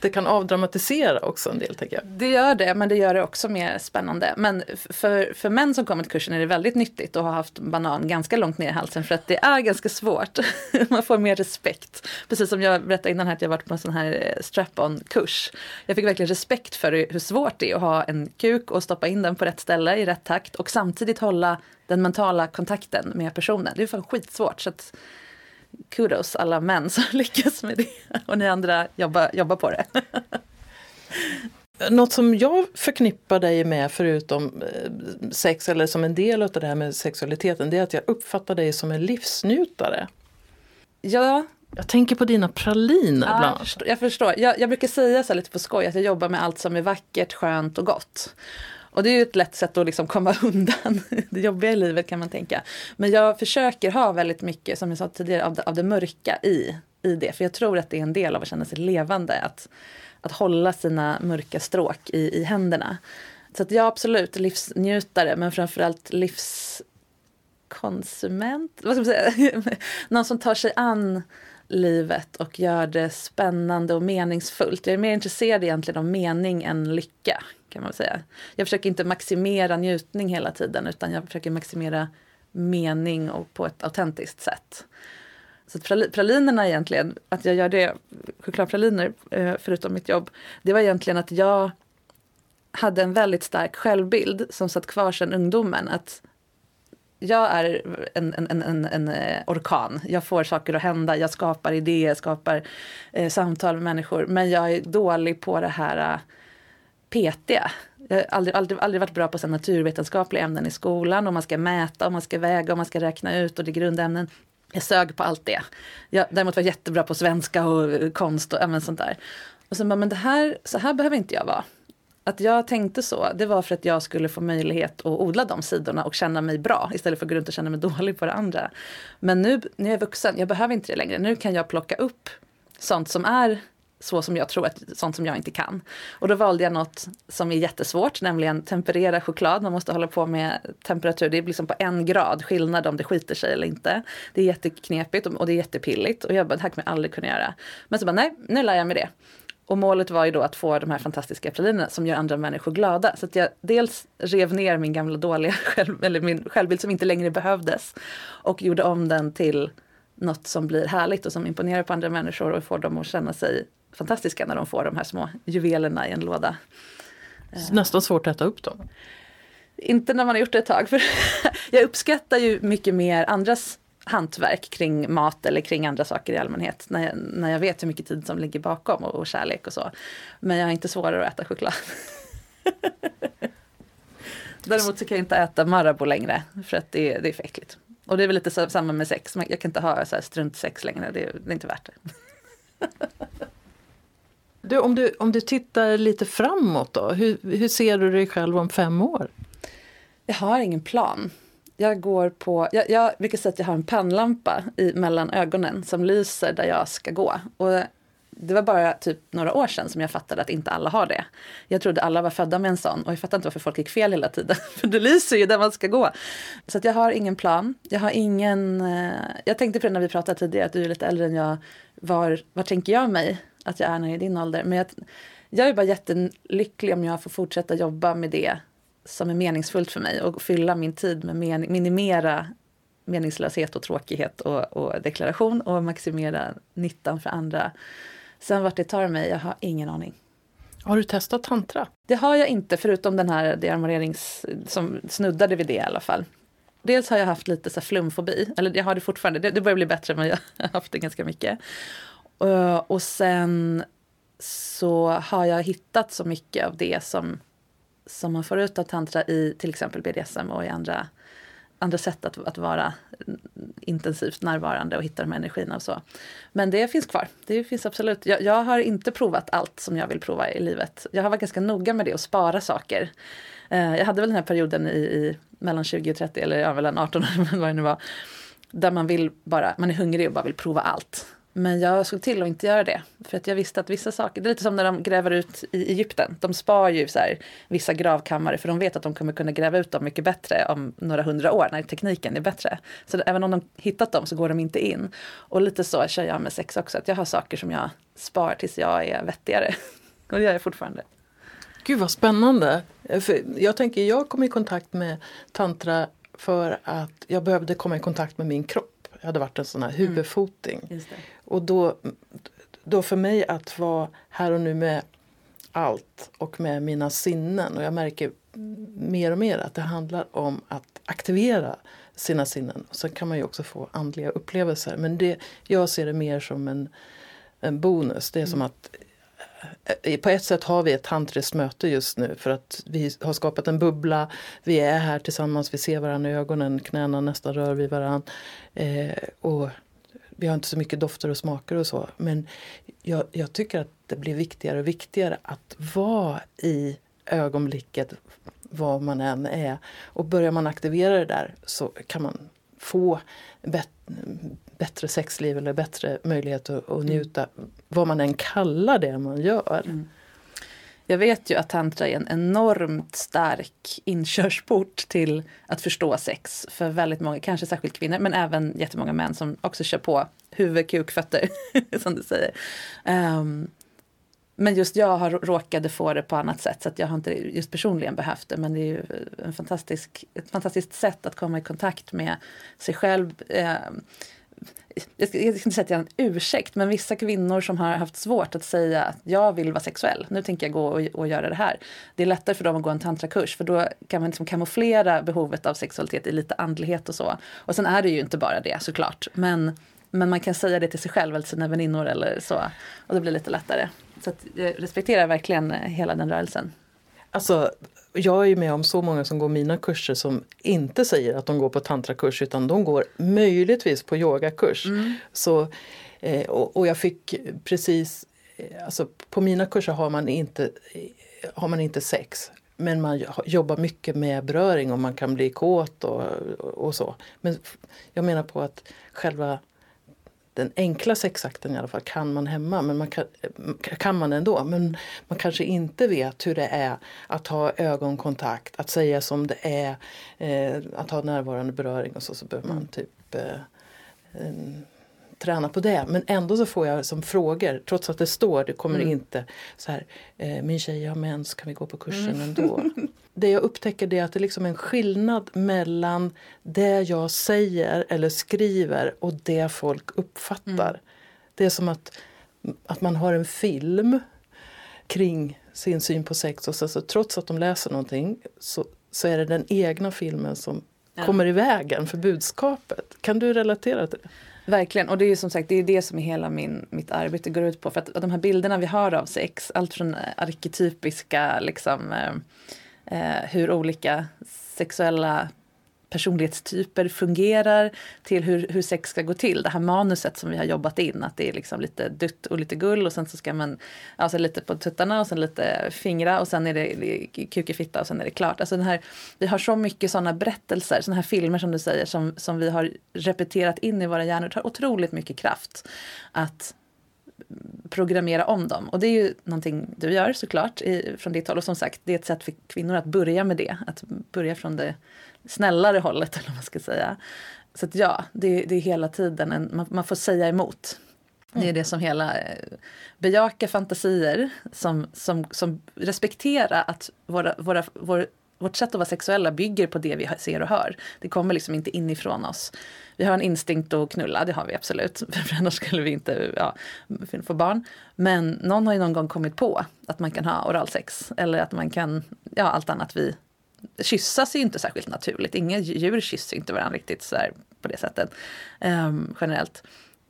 det kan avdramatisera också en del tänker jag. Det gör det, men det gör det också mer spännande. Men för, för män som kommer till kursen är det väldigt nyttigt att ha haft banan ganska långt ner i halsen för att det är ganska svårt. (laughs) Man får mer respekt. Precis som jag berättade innan här att jag varit på en sån här eh, strap-on kurs. Jag fick verkligen respekt för hur svårt det är att ha en kuk och stoppa in den på rätt ställe i rätt takt och samtidigt hålla den mentala kontakten med personen. Det är fan skitsvårt. Så att, kudos alla män som (laughs) lyckas med det. Och ni andra jobbar, jobbar på det. (laughs) Något som jag förknippar dig med förutom eh, sex eller som en del av det här med sexualiteten det är att jag uppfattar dig som en livsnjutare. Ja. Jag tänker på dina praliner ja, bland annat. Jag förstår. Jag, jag brukar säga så lite på skoj att jag jobbar med allt som är vackert, skönt och gott. Och det är ju ett lätt sätt att liksom komma (laughs) undan det jobbiga i livet kan man tänka. Men jag försöker ha väldigt mycket, som jag sa tidigare, av det, av det mörka i, i det. För jag tror att det är en del av att känna sig levande. Att, att hålla sina mörka stråk i, i händerna. Så att jag absolut livsnjutare men framförallt livskonsument. Vad ska man säga? (laughs) Någon som tar sig an livet och gör det spännande och meningsfullt. Jag är mer intresserad egentligen av mening än lycka kan man säga. Jag försöker inte maximera njutning hela tiden utan jag försöker maximera mening och på ett autentiskt sätt. Så pralinerna egentligen, att jag gör det, chokladpraliner eh, förutom mitt jobb, det var egentligen att jag hade en väldigt stark självbild som satt kvar sedan ungdomen. Att jag är en, en, en, en, eh, orkan. Jag får saker att hända, jag skapar idéer, skapar eh, samtal med människor. Men jag är dålig på det här eh, petiga. Jag har aldrig, aldrig, aldrig varit bra på så naturvetenskapliga ämnen i skolan. Och man ska mäta, och man ska väga och man ska räkna ut och det är grundämnen. Jag sög på allt det. Jag däremot var jag jättebra på svenska och eh, konst och ämnen sånt där. Och sen bara, men det här, så här behöver inte jag vara. Att jag tänkte så, det var för att jag skulle få möjlighet att odla de sidorna och känna mig bra istället för att gå runt och känna mig (laughs) dålig på det andra. Men nu när jag är vuxen, jag behöver inte det längre. Nu kan jag plocka upp sånt som är så som jag tror, att, sånt som jag inte kan. Och då valde jag något som är jättesvårt, nämligen temperera choklad. Man måste hålla på med temperatur, det är liksom på en grad skillnad om det skiter sig eller inte. Det är jätteknepigt och det är jättepilligt och jag bara, det här kommer jag aldrig kunna göra. Men så bara, nej, nu lär jag mig det. Och målet var ju då att få de här fantastiska pralinerna som gör andra människor glada. Så att jag dels rev ner min gamla dåliga (laughs) själv, eller min självbild som inte längre behövdes. Och gjorde om den till något som blir härligt och som imponerar på andra människor och får dem att känna sig fantastiska när de får de här små juvelerna i en låda. Nästan svårt att äta upp dem. Inte när man har gjort det ett tag. För (laughs) jag uppskattar ju mycket mer andras hantverk kring mat eller kring andra saker i allmänhet. När jag, när jag vet hur mycket tid som ligger bakom och, och kärlek och så. Men jag har inte svårare att äta choklad. (laughs) Däremot så kan jag inte äta Marabou längre för att det, det är för äckligt. Och det är väl lite samma med sex. Jag kan inte ha så här struntsex längre. Det, det är inte värt det. (laughs) Du, om, du, om du tittar lite framåt då, hur, hur ser du dig själv om fem år? Jag har ingen plan. Jag går på, jag, jag brukar säga att jag har en pannlampa i, mellan ögonen som lyser där jag ska gå. Och det var bara typ några år sedan som jag fattade att inte alla har det. Jag trodde alla var födda med en sån och jag fattar inte varför folk gick fel hela tiden. (laughs) För det lyser ju där man ska gå. Så att jag har ingen plan. Jag har ingen... Eh, jag tänkte på det när vi pratade tidigare, att du är lite äldre än jag. Var, var tänker jag mig att jag är när jag är i din ålder? Men jag, jag är bara jättelycklig om jag får fortsätta jobba med det som är meningsfullt för mig och fylla min tid med mening, minimera meningslöshet och tråkighet och, och deklaration och maximera nyttan för andra. Sen vart det tar mig, jag har ingen aning. Har du testat tantra? Det har jag inte, förutom den här dearmonerings... som snuddade vid det i alla fall. Dels har jag haft lite så flumfobi, eller jag har det fortfarande, det, det börjar bli bättre men jag har haft det ganska mycket. Eh, och sen så har jag hittat så mycket av det som, som man får ut av tantra i till exempel BDSM och i andra andra sätt att, att vara intensivt närvarande och hitta de här energierna och så. Men det finns kvar. Det finns absolut. Jag, jag, har inte provat allt som jag vill prova i livet. Jag har varit ganska noga med det och spara saker. Eh, jag hade väl den här perioden i, i mellan 20 och 30 eller ja, mellan 18 och (laughs) vad det nu var. Där man vill bara, man är hungrig och bara vill prova allt. Men jag såg till att inte göra det. För att jag visste att vissa saker, det är lite som när de gräver ut i Egypten. De spar ju så här, vissa gravkammare för de vet att de kommer kunna gräva ut dem mycket bättre om några hundra år när tekniken är bättre. Så även om de hittat dem så går de inte in. Och lite så kör jag med sex också, att jag har saker som jag spar tills jag är vettigare. (laughs) Och det gör jag fortfarande. Gud vad spännande! För jag tänker, jag kom i kontakt med tantra för att jag behövde komma i kontakt med min kropp. Hade varit en sån här mm. huvudfoting. Mm. Och då, då för mig att vara här och nu med allt och med mina sinnen. Och jag märker mer och mer att det handlar om att aktivera sina sinnen. Sen kan man ju också få andliga upplevelser. Men det, jag ser det mer som en, en bonus. Det är mm. som att Eh, eh, på ett sätt har vi ett tantriskt möte just nu för att vi har skapat en bubbla. Vi är här tillsammans, vi ser varandra i ögonen, knäna nästan rör vid varandra. Eh, och vi har inte så mycket dofter och smaker och så. Men jag, jag tycker att det blir viktigare och viktigare att vara i ögonblicket var man än är. Och börjar man aktivera det där så kan man få bättre sexliv eller bättre möjlighet att, att njuta mm. vad man än kallar det man gör. Mm. Jag vet ju att tantra är en enormt stark inkörsport till att förstå sex för väldigt många, kanske särskilt kvinnor, men även jättemånga män som också kör på huvud, kuk, fötter, (laughs) som du säger. Um, men just jag har råkade få det på annat sätt så att jag har inte just personligen behövt det men det är ju en fantastisk, ett fantastiskt sätt att komma i kontakt med sig själv. Um, jag ska, jag ska inte säga att jag har en ursäkt, men vissa kvinnor som har haft svårt att säga att jag vill vara sexuell, nu tänker jag gå och, och göra det här. Det är lättare för dem att gå en tantrakurs för då kan man liksom kamouflera behovet av sexualitet i lite andlighet och så. Och sen är det ju inte bara det såklart, men, men man kan säga det till sig själv eller sina väninnor eller så. Och det blir lite lättare. Så jag eh, respekterar verkligen hela den rörelsen. Alltså jag är med om så många som går mina kurser som inte säger att de går på tantrakurs utan de går möjligtvis på yogakurs. Mm. Så, eh, och, och, jag fick precis, eh, alltså på mina kurser har man inte, har man inte sex. Men man jobbar mycket med beröring och man kan bli kåt och, och så. Men jag menar på att själva den enkla sexakten i alla fall kan man hemma, men man kan, kan man ändå. Men man kanske inte vet hur det är att ha ögonkontakt, att säga som det är, eh, att ha närvarande beröring och så, så behöver man mm. typ eh, träna på det. Men ändå så får jag som frågor, trots att det står, det kommer mm. inte så här, eh, min tjej har mens, kan vi gå på kursen mm. ändå? (laughs) det jag upptäcker är att det är liksom en skillnad mellan det jag säger eller skriver och det folk uppfattar. Mm. Det är som att, att man har en film kring sin syn på sex och så, så trots att de läser någonting så, så är det den egna filmen som ja. kommer i vägen för budskapet. Kan du relatera till det? Verkligen, och det är som sagt det är det som hela min, mitt arbete går ut på. För att de här bilderna vi har av sex, allt från arketypiska liksom eh, eh, hur olika sexuella personlighetstyper fungerar till hur, hur sex ska gå till. Det här manuset som vi har jobbat in, att det är liksom lite dutt och lite gull och sen så ska man, alltså lite på tuttarna och sen lite fingra och sen är det kuk i fitta och sen är det klart. Alltså den här, vi har så mycket sådana berättelser, sådana här filmer som du säger som, som vi har repeterat in i våra hjärnor. Det tar otroligt mycket kraft att programmera om dem. Och det är ju någonting du gör såklart i, från ditt håll. Och som sagt, det är ett sätt för kvinnor att börja med det. Att börja från det snällare hållet eller vad man ska säga. Så att ja, det, det är hela tiden en, man, man får säga emot. Det är mm. det som hela eh, bejaka fantasier som, som, som respektera att våra, våra, vår vårt sätt att vara sexuella bygger på det vi ser och hör. Det kommer liksom inte inifrån oss. Vi har en instinkt att knulla, det har vi absolut. (laughs) För annars skulle vi inte ja, få barn. Men någon har ju någon gång kommit på att man kan ha oralsex. Eller att man kan, ja allt annat vi... Kyssas är ju inte särskilt naturligt. Inga djur kysser inte varandra riktigt så på det sättet. Um, generellt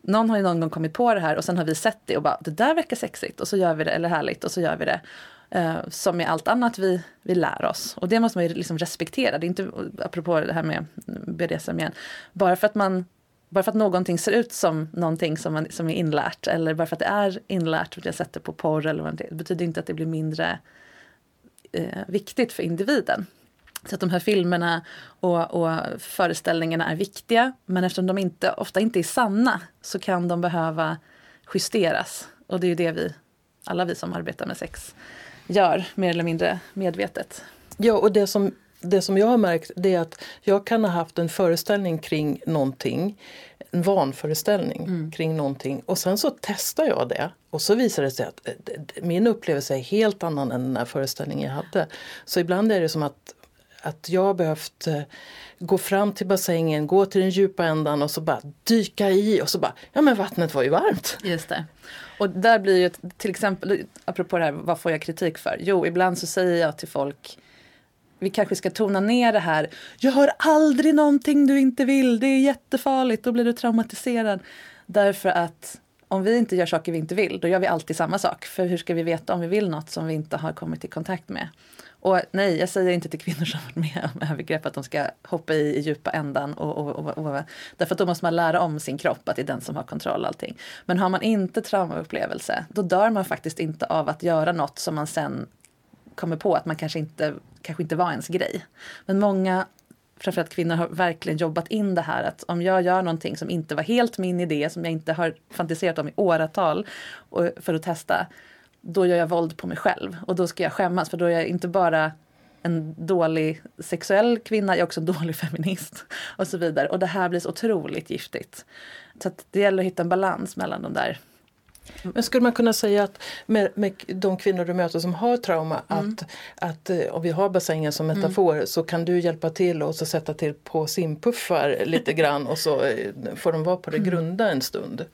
någon har ju någon gång kommit på det här och sen har vi sett det och bara det där verkar sexigt och så gör vi det eller härligt och så gör vi det eh, som med allt annat vi, vi lär oss. Och det måste man ju liksom respektera. Det är inte, apropå det här med BDSM igen, bara för att man bara för att någonting ser ut som någonting som, man, som är inlärt eller bara för att det är inlärt, för jag sett på porr eller vad det betyder inte att det blir mindre eh, viktigt för individen. Så att de här filmerna och, och, föreställningarna är viktiga men eftersom de inte, ofta inte är sanna så kan de behöva justeras. Och det är ju det vi, alla vi som arbetar med sex gör, mer eller mindre medvetet. Ja, och det som, det som jag har märkt det är att jag kan ha haft en föreställning kring någonting, en vanföreställning mm. kring någonting och sen så testar jag det och så visar det sig att eh, min upplevelse är helt annan än den här föreställningen jag hade. Så ibland är det som att att jag har behövt eh, gå fram till bassängen, gå till den djupa ändan och så bara dyka i och så bara, ja men vattnet var ju varmt. Just det. Och där blir ju till exempel, apropå det här, vad får jag kritik för? Jo, ibland så säger jag till folk vi kanske ska tona ner det här. Jag hör aldrig någonting du inte vill, det är jättefarligt, då blir du traumatiserad. Därför att om vi inte gör saker vi inte vill, då gör vi alltid samma sak. För hur ska vi veta om vi vill något som vi inte har kommit i kontakt med? Och nej, jag säger inte till kvinnor som varit med om övergrepp att de ska hoppa i, i djupa ändan. Och, och, och, och, därför att då måste man lära om sin kropp, att det är den som har kontroll allting. Men har man inte traumaupplevelse, då dör man faktiskt inte av att göra något som man sen kommer på att man kanske inte, kanske inte var ens grej. Men många framförallt kvinnor har verkligen jobbat in det här att om jag gör någonting som inte var helt min idé, som jag inte har fantiserat om i åratal för att testa, då gör jag våld på mig själv och då ska jag skämmas för då är jag inte bara en dålig sexuell kvinna, jag är också en dålig (laughs) feminist och så vidare. Och det här blir så otroligt giftigt. Så det gäller att hitta en balans mellan de där men skulle man kunna säga att med, med de kvinnor du möter som har trauma mm. att, att eh, om vi har bassängen som metafor mm. så kan du hjälpa till och så sätta till på simpuffar (laughs) lite grann och så eh, får de vara på det mm. grunda en stund.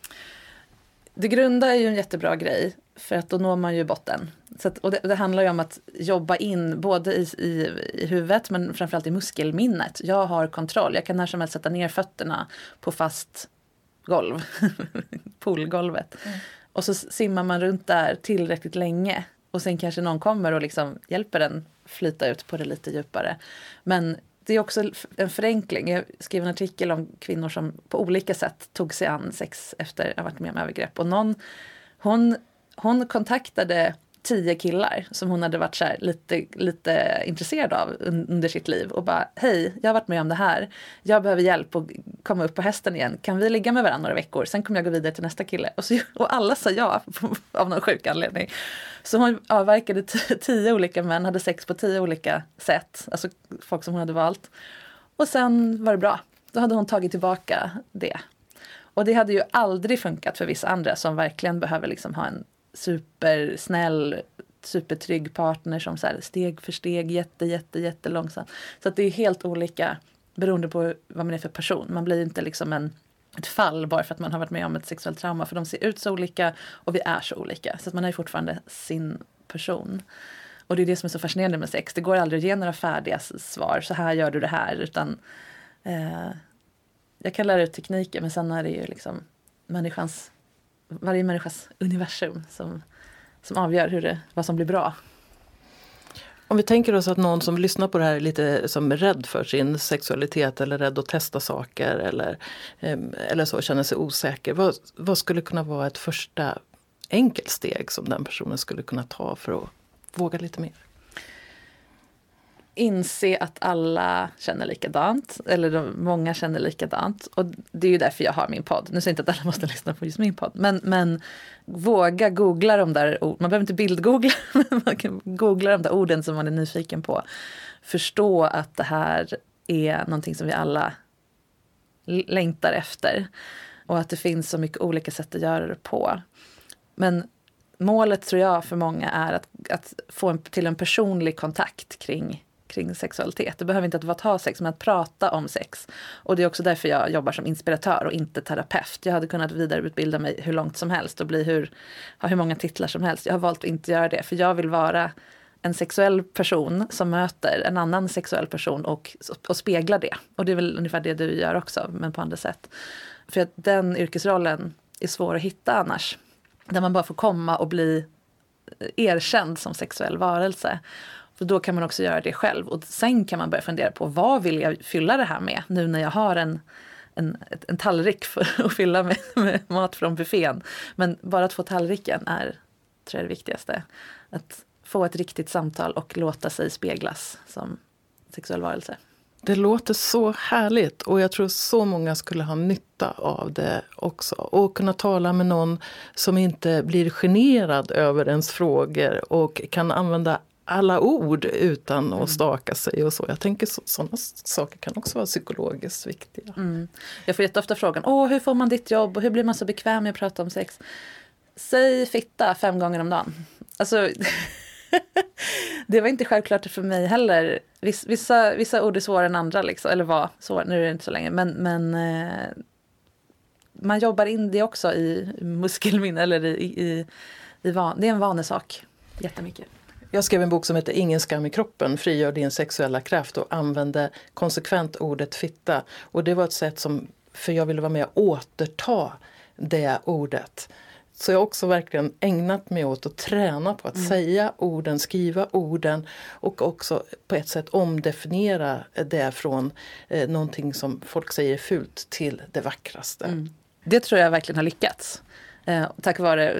Det grunda är ju en jättebra grej för att då når man ju botten. Så att, och det, det, handlar ju om att jobba in både i, i, i huvudet men framförallt i muskelminnet. Jag har kontroll, jag kan när som helst sätta ner fötterna på fast golv, (laughs) poolgolvet. Mm. Och så simmar man runt där tillräckligt länge och sen kanske någon kommer och liksom hjälper en flyta ut på det lite djupare. Men det är också en förenkling. Jag skrev en artikel om kvinnor som på olika sätt tog sig an sex efter att ha varit med om övergrepp. Och någon, hon, hon kontaktade tio killar som hon hade varit så lite, lite intresserad av under sitt liv och bara hej, jag har varit med om det här. Jag behöver hjälp att komma upp på hästen igen. Kan vi ligga med varandra några veckor? Sen kommer jag gå vidare till nästa kille. Och, så, och alla sa ja (laughs) av någon sjuk anledning. Så hon avverkade tio olika män, hade sex på tio olika sätt. Alltså folk som hon hade valt. Och sen var det bra. Då hade hon tagit tillbaka det. Och det hade ju aldrig funkat för vissa andra som verkligen behöver liksom ha en supersnäll, supertrygg partner som så steg för steg, jätte, jätte, jättelångsamt. Så att det är helt olika beroende på vad man är för person. Man blir inte liksom en, ett fall bara för att man har varit med om ett sexuellt trauma. För de ser ut så olika och vi är så olika. Så att man är fortfarande sin person. Och det är det som är så fascinerande med sex. Det går aldrig att ge några färdiga svar. Så här gör du det här. Utan eh, jag kan lära ut tekniker men sen är det ju liksom människans varje människas universum som, som avgör hur det, vad som blir bra. Om vi tänker oss att någon som lyssnar på det här är lite som är rädd för sin sexualitet eller rädd att testa saker eller, ehm, eller så, känner sig osäker. Vad, vad skulle kunna vara ett första enkelt steg som den personen skulle kunna ta för att våga lite mer? Inse att alla känner likadant, eller de, många känner likadant. Och det är ju därför jag har min podd. Nu säger jag inte att alla måste (laughs) lyssna på just min podd, men, men våga googla de där orden. Man behöver inte bildgoogla, (laughs) men man kan googla de där orden som man är nyfiken på. Förstå att det här är någonting som vi alla längtar efter. Och att det finns så mycket olika sätt att göra det på. Men målet tror jag för många är att, att få en, till en personlig kontakt kring kring sexualitet. Det behöver inte att vara att ha sex, men att prata om sex. Och det är också därför jag jobbar som inspiratör och inte terapeut. Jag hade kunnat vidareutbilda mig hur långt som helst och bli hur, ha hur många titlar som helst. Jag har valt att inte göra det, för jag vill vara en sexuell person som möter en annan sexuell person och, och speglar det. Och det är väl ungefär det du gör också, men på andra sätt. För att den yrkesrollen är svår att hitta annars. Där man bara får komma och bli eh, erkänd som sexuell varelse. För då kan man också göra det själv. Och sen kan man börja fundera på vad vill jag fylla det här med nu när jag har en, en, en tallrik för (laughs) att fylla med, med mat från buffén. Men bara att få tallriken är tror jag det viktigaste. Att få ett riktigt samtal och låta sig speglas som sexuell varelse. Det låter så härligt och jag tror så många skulle ha nytta av det också. Och kunna tala med någon som inte blir generad över ens frågor och kan använda alla ord utan att mm. staka sig och så. Jag tänker så, sådana saker kan också vara psykologiskt viktiga. Mm. Jag får jätteofta frågan, Åh, hur får man ditt jobb och hur blir man så bekväm med att prata om sex? Säg fitta fem gånger om dagen. Alltså, (laughs) det var inte självklart för mig heller. Vissa, vissa ord är svårare än andra, liksom. eller var svårare, nu är det inte så länge. Men, men eh, man jobbar in det också i muskelminne, eller i, i, i van, det är en vanesak jättemycket. Jag skrev en bok som heter Ingen skam i kroppen, frigör din sexuella kraft och använde konsekvent ordet fitta. Och det var ett sätt som, för jag ville vara med och återta det ordet. Så jag har också verkligen ägnat mig åt att träna på att mm. säga orden, skriva orden och också på ett sätt omdefiniera det från eh, någonting som folk säger är fult till det vackraste. Mm. Det tror jag verkligen har lyckats. Eh, tack vare eh,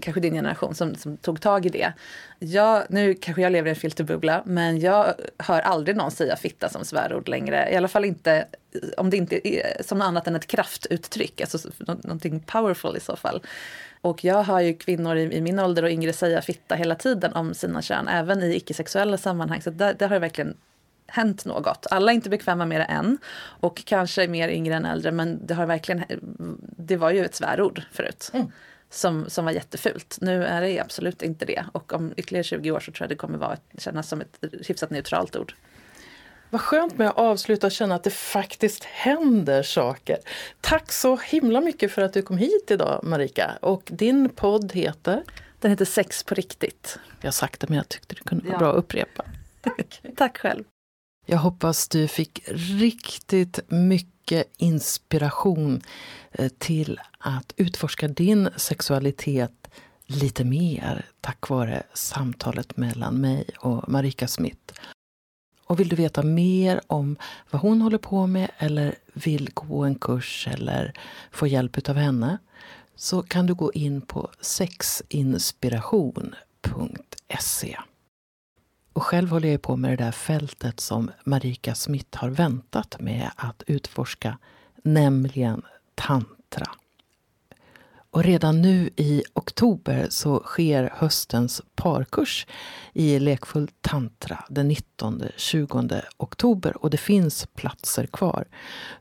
kanske din generation som, som tog tag i det. Jag, nu kanske jag lever i en filterbubbla, men jag hör aldrig någon säga fitta som svärord längre. I alla fall inte eh, om det inte är som något annat än ett kraftuttryck, alltså någonting powerful i så fall. Och jag hör ju kvinnor i, i, min ålder och yngre säga fitta hela tiden om sina kön, även i icke-sexuella sammanhang. Så där, där har jag verkligen hänt något. Alla är inte bekväma med det än och kanske mer yngre än äldre men det har verkligen, det var ju ett svärord förut. Mm. Som, som var jättefult. Nu är det absolut inte det. Och om ytterligare 20 år så tror jag det kommer vara, kännas som ett hyfsat neutralt ord. Vad skönt med att avsluta och känna att det faktiskt händer saker. Tack så himla mycket för att du kom hit idag Marika. Och din podd heter? Den heter Sex på riktigt. Jag har sagt det men jag tyckte det kunde vara ja. bra att upprepa. Tack. Tack själv. Jag hoppas du fick riktigt mycket inspiration eh, till att utforska din sexualitet lite mer tack vare samtalet mellan mig och Marika Smith. Och vill du veta mer om vad hon håller på med eller vill gå en kurs eller få hjälp av henne så kan du gå in på sexinspiration.se. Och själv håller jag på med det där fältet som Marika Smith har väntat med att utforska, nämligen tantra. Och redan nu i oktober så sker höstens parkurs i lekfull tantra den 19-20 oktober och det finns platser kvar.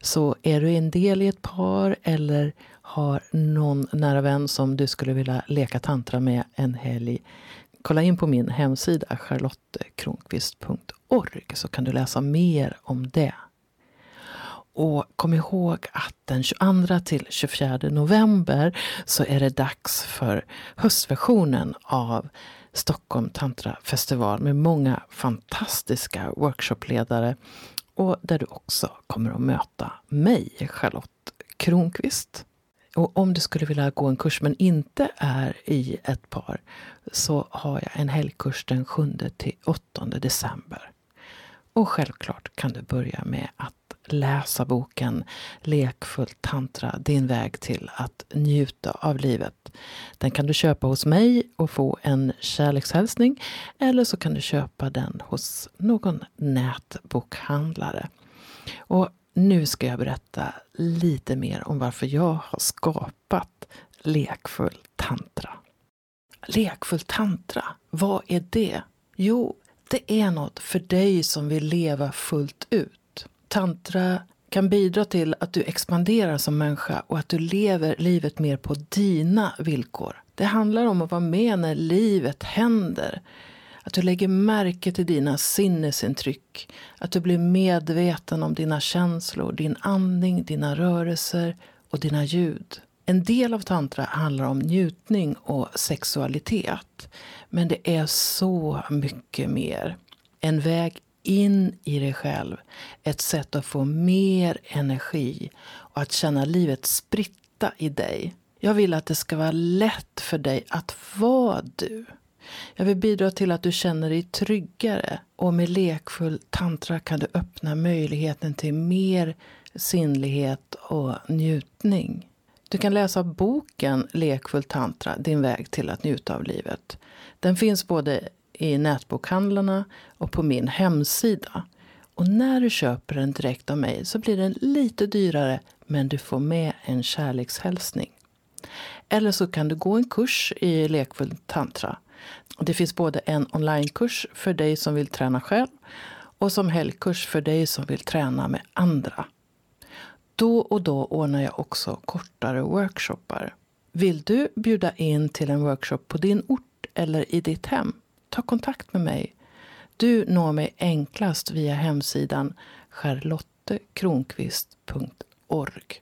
Så är du en del i ett par eller har någon nära vän som du skulle vilja leka tantra med en helg kolla in på min hemsida charlottekronqvist.org så kan du läsa mer om det. Och kom ihåg att den 22 till 24 november så är det dags för höstversionen av Stockholm Tantra Festival med många fantastiska workshopledare och där du också kommer att möta mig, Charlotte Kronqvist. Och om du skulle vilja gå en kurs men inte är i ett par så har jag en helgkurs den 7 till 8 december. Och självklart kan du börja med att läsa boken Lekfull tantra, din väg till att njuta av livet. Den kan du köpa hos mig och få en kärlekshälsning eller så kan du köpa den hos någon nätbokhandlare. Och nu ska jag berätta lite mer om varför jag har skapat Lekfull tantra. Lekfull tantra, vad är det? Jo, det är något för dig som vill leva fullt ut. Tantra kan bidra till att du expanderar som människa och att du lever livet mer på dina villkor. Det handlar om att vara med när livet händer. Att du lägger märke till dina sinnesintryck. Att du blir medveten om dina känslor, din andning, dina rörelser och dina ljud. En del av tantra handlar om njutning och sexualitet. Men det är så mycket mer. En väg in i dig själv. Ett sätt att få mer energi och att känna livet spritta i dig. Jag vill att det ska vara lätt för dig att vara du. Jag vill bidra till att du känner dig tryggare och med lekfull tantra kan du öppna möjligheten till mer sinnlighet och njutning. Du kan läsa boken Lekfull tantra, din väg till att njuta av livet. Den finns både i nätbokhandlarna och på min hemsida. Och när du köper den direkt av mig så blir den lite dyrare men du får med en kärlekshälsning. Eller så kan du gå en kurs i lekfull tantra. Det finns både en onlinekurs för dig som vill träna själv och som helgkurs för dig som vill träna med andra. Då och då ordnar jag också kortare workshoppar. Vill du bjuda in till en workshop på din ort eller i ditt hem? Ta kontakt med mig. Du når mig enklast via hemsidan charlottekronqvist.org.